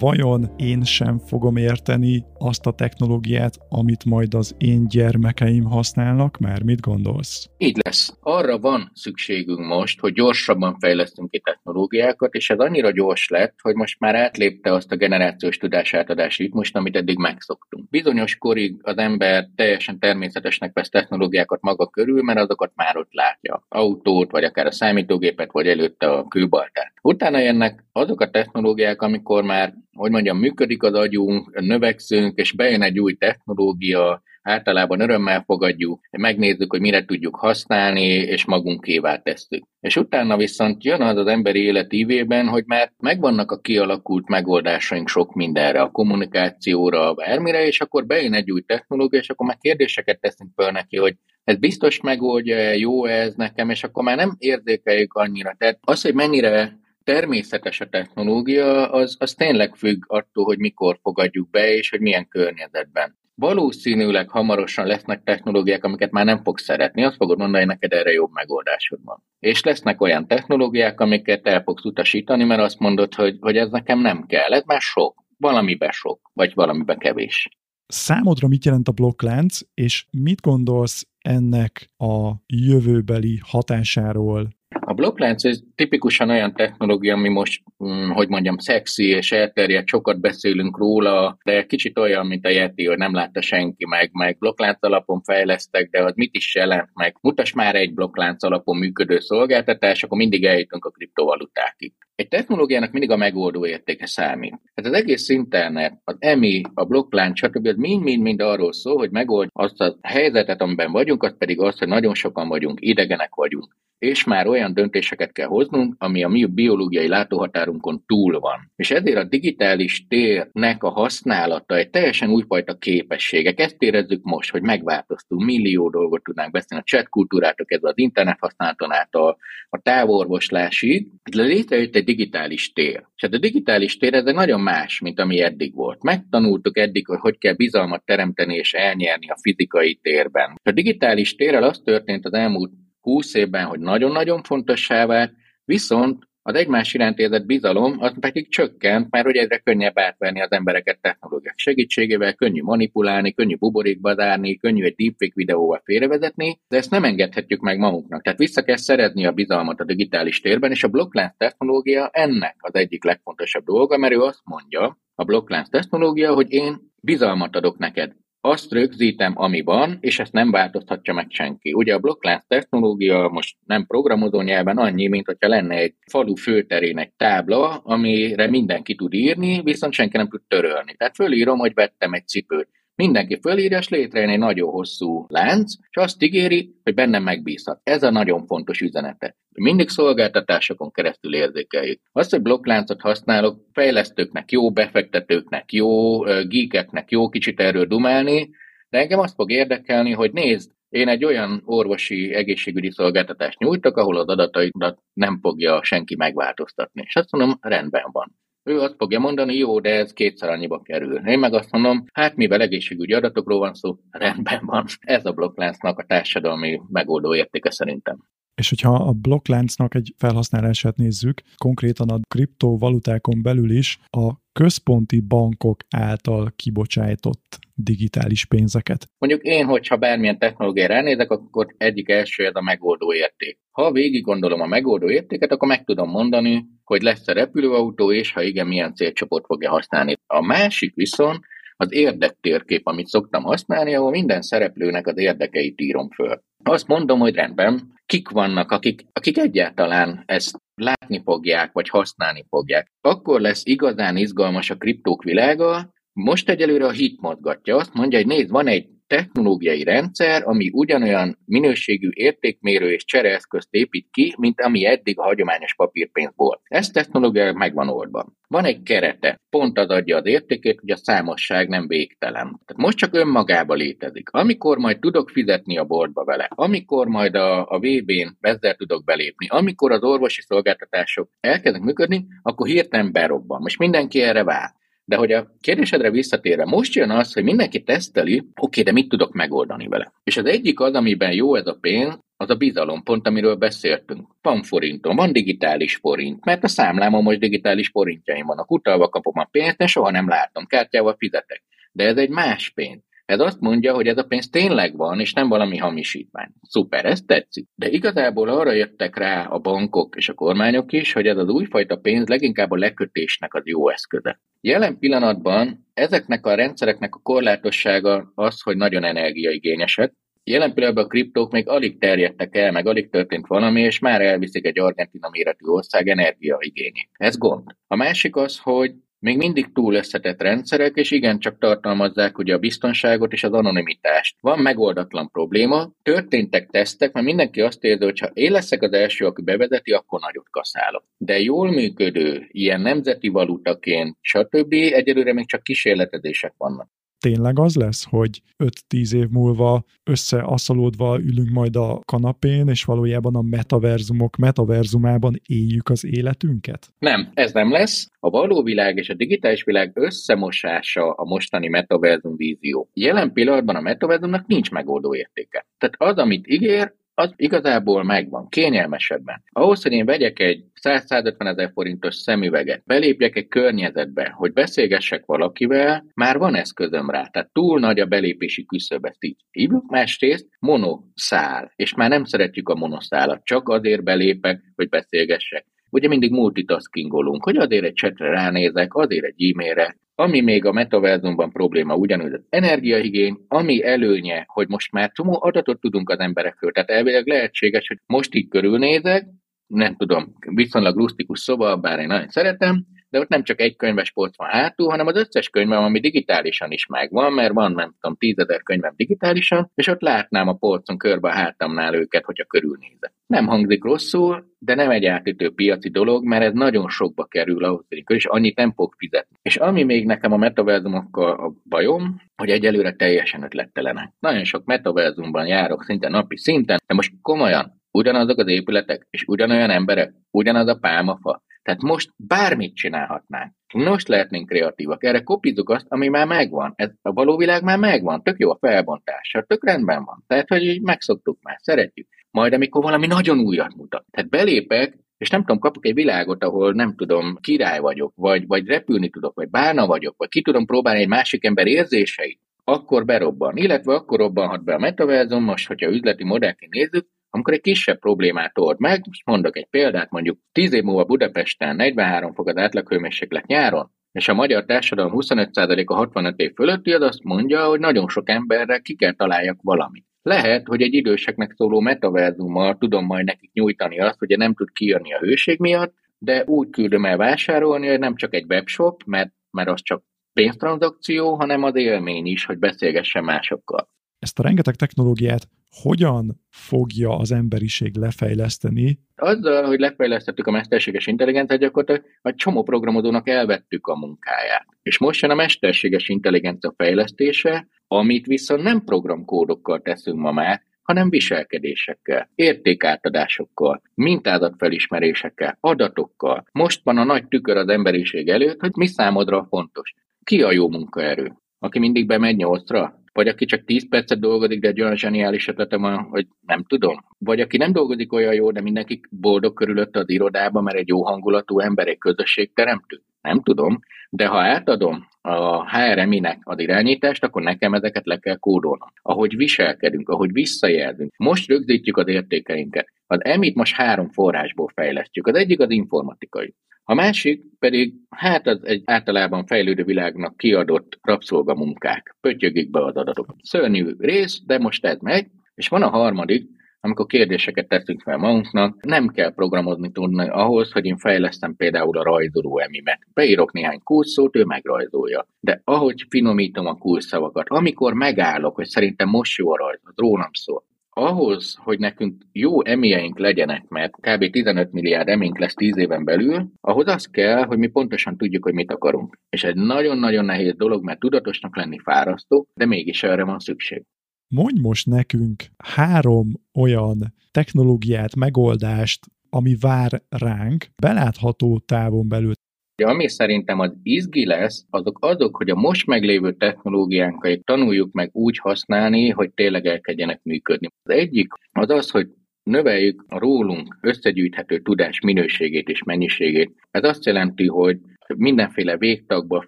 vajon én sem fogom érteni azt a technológiát, amit majd az én gyermekeim használnak, mert mit gondolsz? Így lesz. Arra van szükségünk most, hogy gyorsabban fejlesztünk ki technológiákat, és ez annyira gyors lett, hogy most már átlépte azt a generációs tudásátadási ritmust, amit eddig megszoktunk. Bizonyos korig az ember teljesen természetesnek vesz technológiákat maga körül, mert azokat már ott látja. Autót, vagy akár a számítógépet, vagy előtte a kőbaltát. Utána jönnek azok a technológiák, amikor már, hogy mondjam, működik az agyunk, növekszünk, és bejön egy új technológia, általában örömmel fogadjuk, megnézzük, hogy mire tudjuk használni, és magunkévá tesszük. És utána viszont jön az az emberi élet ívében, hogy már megvannak a kialakult megoldásaink sok mindenre, a kommunikációra, a bármire, és akkor bejön egy új technológia, és akkor már kérdéseket teszünk fel neki, hogy ez biztos megoldja, jó ez nekem, és akkor már nem érzékeljük annyira. Tehát az, hogy mennyire természetes a technológia, az, az tényleg függ attól, hogy mikor fogadjuk be, és hogy milyen környezetben. Valószínűleg hamarosan lesznek technológiák, amiket már nem fogsz szeretni, azt fogod mondani, hogy neked erre jobb megoldásod van. És lesznek olyan technológiák, amiket el fogsz utasítani, mert azt mondod, hogy, hogy ez nekem nem kell, ez már sok, valamibe sok, vagy valamibe kevés. Számodra mit jelent a blokklánc, és mit gondolsz ennek a jövőbeli hatásáról a blokklánc ez tipikusan olyan technológia, ami most, hm, hogy mondjam, szexi és elterjedt, sokat beszélünk róla, de kicsit olyan, mint a Yeti, hogy nem látta senki meg, meg blokklánc alapon fejlesztek, de az mit is jelent meg? Mutas már egy blokklánc alapon működő szolgáltatás, akkor mindig eljutunk a kriptovalutákig. Egy technológiának mindig a megoldó értéke számít. Tehát az egész internet, az EMI, a blokklánc, stb. mind-mind-mind arról szól, hogy megold azt a helyzetet, amiben vagyunk, az pedig az, hogy nagyon sokan vagyunk, idegenek vagyunk és már olyan döntéseket kell hoznunk, ami a mi biológiai látóhatárunkon túl van. És ezért a digitális térnek a használata egy teljesen újfajta képességek. Ezt érezzük most, hogy megváltoztunk, millió dolgot tudnánk beszélni, a chat kultúrától kezdve az internet használaton át a, a távorvoslásig, létrejött egy digitális tér. És hát a digitális tér ez egy nagyon más, mint ami eddig volt. Megtanultuk eddig, hogy hogy kell bizalmat teremteni és elnyerni a fizikai térben. A digitális térrel az történt az elmúlt 20 évben, hogy nagyon-nagyon fontossá vált, viszont az egymás iránt érzett bizalom az pedig csökkent, mert hogy egyre könnyebb átvenni az embereket technológiák segítségével, könnyű manipulálni, könnyű buborékba zárni, könnyű egy deepfake videóval félrevezetni, de ezt nem engedhetjük meg magunknak. Tehát vissza kell szerezni a bizalmat a digitális térben, és a blokklánc technológia ennek az egyik legfontosabb dolga, mert ő azt mondja, a blokklánc technológia, hogy én bizalmat adok neked azt rögzítem, ami van, és ezt nem változtatja meg senki. Ugye a blokklánc technológia most nem programozó nyelven annyi, mint hogyha lenne egy falu főterén egy tábla, amire mindenki tud írni, viszont senki nem tud törölni. Tehát fölírom, hogy vettem egy cipőt. Mindenki fölírja, és létrejön egy nagyon hosszú lánc, és azt ígéri, hogy bennem megbízhat. Ez a nagyon fontos üzenete. Mindig szolgáltatásokon keresztül érzékeljük. Azt, hogy blokkláncot használok, fejlesztőknek jó, befektetőknek jó, geekeknek jó kicsit erről dumálni, de engem azt fog érdekelni, hogy nézd, én egy olyan orvosi egészségügyi szolgáltatást nyújtok, ahol az adataidat nem fogja senki megváltoztatni. És azt mondom, rendben van. Ő azt fogja mondani, jó, de ez kétszer annyiba kerül. Én meg azt mondom, hát mivel egészségügyi adatokról van szó, rendben van. Ez a blokkláncnak a társadalmi megoldó értéke szerintem. És hogyha a blokkláncnak egy felhasználását nézzük, konkrétan a kriptovalutákon belül is a központi bankok által kibocsájtott digitális pénzeket. Mondjuk én, hogyha bármilyen technológiára ránézek, akkor egyik első a megoldó érték. Ha végig gondolom a megoldó értéket, akkor meg tudom mondani, hogy lesz-e repülőautó, és ha igen, milyen célcsoport fogja használni. A másik viszont az érdektérkép, amit szoktam használni, ahol minden szereplőnek az érdekeit írom föl. Azt mondom, hogy rendben, kik vannak, akik, akik egyáltalán ezt látni fogják, vagy használni fogják. Akkor lesz igazán izgalmas a kriptók világa, most egyelőre a hit mozgatja, azt mondja, hogy nézd, van egy technológiai rendszer, ami ugyanolyan minőségű értékmérő és csereeszközt épít ki, mint ami eddig a hagyományos papírpénz volt. Ez technológia meg van oldva. Van egy kerete, pont az adja az értékét, hogy a számosság nem végtelen. Tehát most csak önmagába létezik. Amikor majd tudok fizetni a boltba vele, amikor majd a, a VB-n ezzel tudok belépni, amikor az orvosi szolgáltatások elkezdenek működni, akkor hirtelen berobban. Most mindenki erre vár. De hogy a kérdésedre visszatérve, most jön az, hogy mindenki teszteli, oké, de mit tudok megoldani vele? És az egyik az, amiben jó ez a pénz, az a bizalom, pont amiről beszéltünk. Van forintom, van digitális forint, mert a számlámon most digitális forintjaim vannak, utalva kapom a pénzt, de soha nem látom, kártyával fizetek. De ez egy más pénz. Ez azt mondja, hogy ez a pénz tényleg van, és nem valami hamisítvány. Szuper, ez tetszik. De igazából arra jöttek rá a bankok és a kormányok is, hogy ez az újfajta pénz leginkább a lekötésnek az jó eszköze. Jelen pillanatban ezeknek a rendszereknek a korlátossága az, hogy nagyon energiaigényesek, Jelen pillanatban a kriptók még alig terjedtek el, meg alig történt valami, és már elviszik egy Argentina méretű ország energiaigényét. Ez gond. A másik az, hogy még mindig túl összetett rendszerek, és igencsak tartalmazzák ugye a biztonságot és az anonimitást. Van megoldatlan probléma, történtek tesztek, mert mindenki azt érzi, hogy ha én leszek az első, aki bevezeti, akkor nagyot kaszálok. De jól működő, ilyen nemzeti valutaként, stb. egyelőre még csak kísérletezések vannak tényleg az lesz, hogy 5-10 év múlva összeasszalódva ülünk majd a kanapén, és valójában a metaverzumok metaverzumában éljük az életünket? Nem, ez nem lesz. A való világ és a digitális világ összemosása a mostani metaverzum vízió. Jelen pillanatban a metaverzumnak nincs megoldó értéke. Tehát az, amit ígér, az igazából megvan, kényelmesebben. Ahhoz, hogy én vegyek egy 100-150 ezer forintos szemüveget, belépjek egy környezetbe, hogy beszélgessek valakivel, már van eszközöm rá. Tehát túl nagy a belépési küszöb, ezt így hívjuk. Másrészt monoszál, és már nem szeretjük a monoszálat, csak azért belépek, hogy beszélgessek. Ugye mindig multitaskingolunk, hogy azért egy csetre ránézek, azért egy e-mailre, ami még a metaverzumban probléma ugyanúgy az energiaigény, ami előnye, hogy most már csomó adatot tudunk az emberekről. Tehát elvileg lehetséges, hogy most így körülnézek, nem tudom, viszonylag rustikus szoba, bár én nagyon szeretem, de ott nem csak egy könyves polc van hátul, hanem az összes könyvem, ami digitálisan is megvan, mert van, nem tudom, tízezer könyvem digitálisan, és ott látnám a polcon körbe a hátamnál őket, hogyha körülnézek. Nem hangzik rosszul, de nem egy átütő piaci dolog, mert ez nagyon sokba kerül ahhoz, és annyit nem fog fizetni. És ami még nekem a metaverzumokkal a bajom, hogy egyelőre teljesen ötlettelenek. Nagyon sok metaverzumban járok szinte napi szinten, de most komolyan, ugyanazok az épületek, és ugyanolyan emberek, ugyanaz a pálmafa, tehát most bármit csinálhatnánk. Most lehetnénk kreatívak. Erre kopizzuk azt, ami már megvan. Ez a való világ már megvan. Tök jó a felbontása. Tök rendben van. Tehát, hogy így megszoktuk már, szeretjük. Majd, amikor valami nagyon újat mutat. Tehát belépek, és nem tudom, kapok egy világot, ahol nem tudom, király vagyok, vagy, vagy repülni tudok, vagy bárna vagyok, vagy ki tudom próbálni egy másik ember érzéseit, akkor berobban. Illetve akkor robbanhat be a metaverzum, most, hogyha üzleti modellként nézzük, amikor egy kisebb problémát old meg, most mondok egy példát, mondjuk 10 év múlva Budapesten 43 fok átlaghőmérséklet nyáron, és a magyar társadalom 25%-a 65 év fölötti, az azt mondja, hogy nagyon sok emberre ki kell találjak valamit. Lehet, hogy egy időseknek szóló metaverzummal tudom majd nekik nyújtani azt, hogy nem tud kijönni a hőség miatt, de úgy küldöm el vásárolni, hogy nem csak egy webshop, mert, mert az csak pénztranszakció, hanem az élmény is, hogy beszélgessen másokkal. Ezt a rengeteg technológiát hogyan fogja az emberiség lefejleszteni? Azzal, hogy lefejlesztettük a mesterséges intelligenciát, gyakorlatilag a csomó programozónak elvettük a munkáját. És most jön a mesterséges intelligencia fejlesztése, amit viszont nem programkódokkal teszünk ma már, hanem viselkedésekkel, értékátadásokkal, mintázatfelismerésekkel, adatokkal. Most van a nagy tükör az emberiség előtt, hogy mi számodra fontos. Ki a jó munkaerő? Aki mindig bemegy nyolcra? Vagy aki csak 10 percet dolgozik, de egy olyan zseniális ötlete van, hogy nem tudom. Vagy aki nem dolgozik olyan jó, de mindenki boldog körülötte az irodában, mert egy jó hangulatú ember, egy közösség teremtő. Nem tudom, de ha átadom a HRMI-nek az irányítást, akkor nekem ezeket le kell kódolnom. Ahogy viselkedünk, ahogy visszajelzünk. Most rögzítjük az értékeinket. Az emit most három forrásból fejlesztjük. Az egyik az informatikai. A másik pedig, hát az egy általában fejlődő világnak kiadott rabszolgamunkák. Pöttyögik be az adatok. Szörnyű rész, de most ez megy. És van a harmadik, amikor kérdéseket teszünk fel magunknak, nem kell programozni tudni ahhoz, hogy én fejlesztem például a rajzoló emimet. Beírok néhány kulcsszót, ő megrajzolja. De ahogy finomítom a kulcsszavakat, amikor megállok, hogy szerintem most jó a rajz, az rólam szól, ahhoz, hogy nekünk jó emieink legyenek, mert kb. 15 milliárd emink lesz 10 éven belül, ahhoz az kell, hogy mi pontosan tudjuk, hogy mit akarunk. És egy nagyon-nagyon nehéz dolog, mert tudatosnak lenni fárasztó, de mégis erre van szükség. Mondj most nekünk három olyan technológiát, megoldást, ami vár ránk belátható távon belül. De ami szerintem az izgi lesz, azok azok, hogy a most meglévő technológiánkat tanuljuk meg úgy használni, hogy tényleg elkezdjenek működni. Az egyik az az, hogy növeljük a rólunk összegyűjthető tudás minőségét és mennyiségét. Ez azt jelenti, hogy mindenféle végtagba,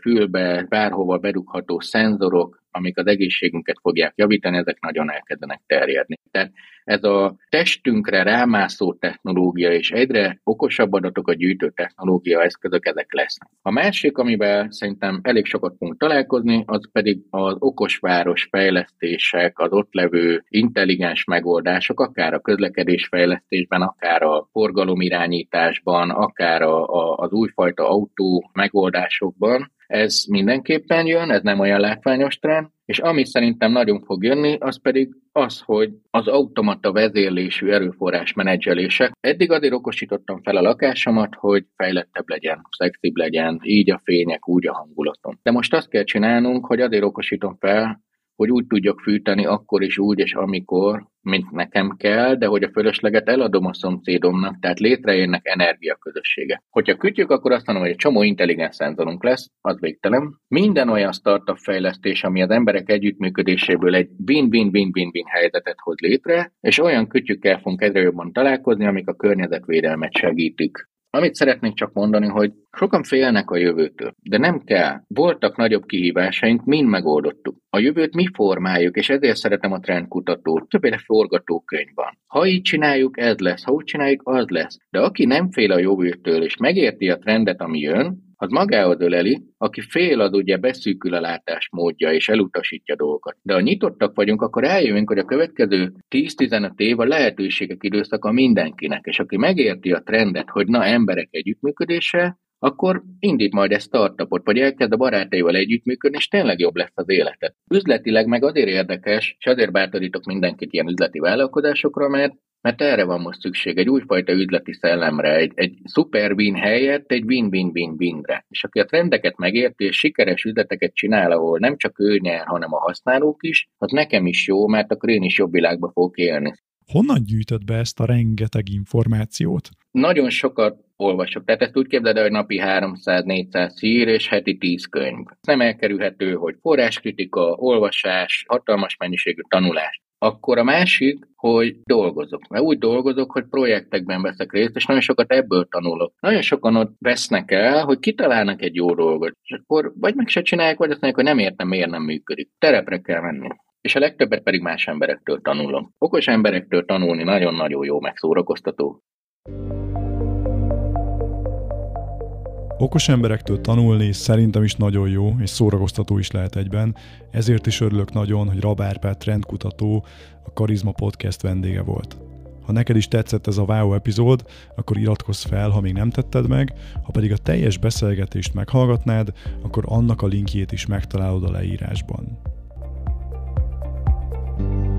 fülbe, bárhova bedugható szenzorok, amik az egészségünket fogják javítani, ezek nagyon elkezdenek terjedni. Tehát ez a testünkre rámászó technológia és egyre okosabb adatokat gyűjtő technológia eszközök ezek lesznek. A másik, amivel szerintem elég sokat fogunk találkozni, az pedig az okosváros fejlesztések, az ott levő intelligens megoldások, akár a közlekedés fejlesztésben, akár a forgalomirányításban, akár a, a, az újfajta autó megoldásokban, ez mindenképpen jön, ez nem olyan látványos trend, és ami szerintem nagyon fog jönni, az pedig az, hogy az automata vezérlésű erőforrás menedzselések. Eddig azért okosítottam fel a lakásomat, hogy fejlettebb legyen, szexibb legyen, így a fények, úgy a hangulatom. De most azt kell csinálnunk, hogy azért okosítom fel, hogy úgy tudjak fűteni akkor is úgy, és amikor, mint nekem kell, de hogy a fölösleget eladom a szomszédomnak, tehát létrejönnek energiaközössége. Hogyha kütjük, akkor azt mondom, hogy egy csomó intelligens szenzorunk lesz, az végtelen. Minden olyan startup fejlesztés, ami az emberek együttműködéséből egy win-win-win-win-win helyzetet hoz létre, és olyan kütyükkel fogunk egyre jobban találkozni, amik a környezetvédelmet segítik. Amit szeretnék csak mondani, hogy sokan félnek a jövőtől, de nem kell. Voltak nagyobb kihívásaink, mind megoldottuk. A jövőt mi formáljuk, és ezért szeretem a trendkutatót. Többére forgatókönyv van. Ha így csináljuk, ez lesz, ha úgy csináljuk, az lesz. De aki nem fél a jövőtől, és megérti a trendet, ami jön, az magához öleli, aki fél az ugye beszűkül a látás módja és elutasítja dolgokat. De ha nyitottak vagyunk, akkor eljövünk, hogy a következő 10-15 év a lehetőségek időszaka mindenkinek, és aki megérti a trendet, hogy na emberek együttműködése, akkor indít majd egy startupot, vagy elkezd a barátaival együttműködni, és tényleg jobb lesz az életet. Üzletileg meg azért érdekes, és azért bátorítok mindenkit ilyen üzleti vállalkozásokra, mert mert erre van most szükség, egy újfajta üzleti szellemre, egy, egy szuper win helyett egy win-win-win-winre. És aki a trendeket megérti, és sikeres üzleteket csinál, ahol nem csak ő nyer, hanem a használók is, az nekem is jó, mert akkor én is jobb világba fogok élni. Honnan gyűjtöd be ezt a rengeteg információt? Nagyon sokat olvasok. Tehát ezt úgy képzeld el, hogy napi 300-400 hír és heti 10 könyv. Nem elkerülhető, hogy forráskritika, olvasás, hatalmas mennyiségű tanulás. Akkor a másik, hogy dolgozok. Mert úgy dolgozok, hogy projektekben veszek részt, és nagyon sokat ebből tanulok. Nagyon sokan ott vesznek el, hogy kitalálnak egy jó dolgot, és akkor vagy meg se csinálják, vagy azt mondják, hogy nem értem, miért nem működik. Terepre kell menni. És a legtöbbet pedig más emberektől tanulom. Okos emberektől tanulni nagyon-nagyon jó, meg szórakoztató. Okos emberektől tanulni szerintem is nagyon jó, és szórakoztató is lehet egyben, ezért is örülök nagyon, hogy Rabárpát trendkutató a Karizma Podcast vendége volt. Ha neked is tetszett ez a Wow epizód, akkor iratkozz fel, ha még nem tetted meg, ha pedig a teljes beszélgetést meghallgatnád, akkor annak a linkjét is megtalálod a leírásban. thank you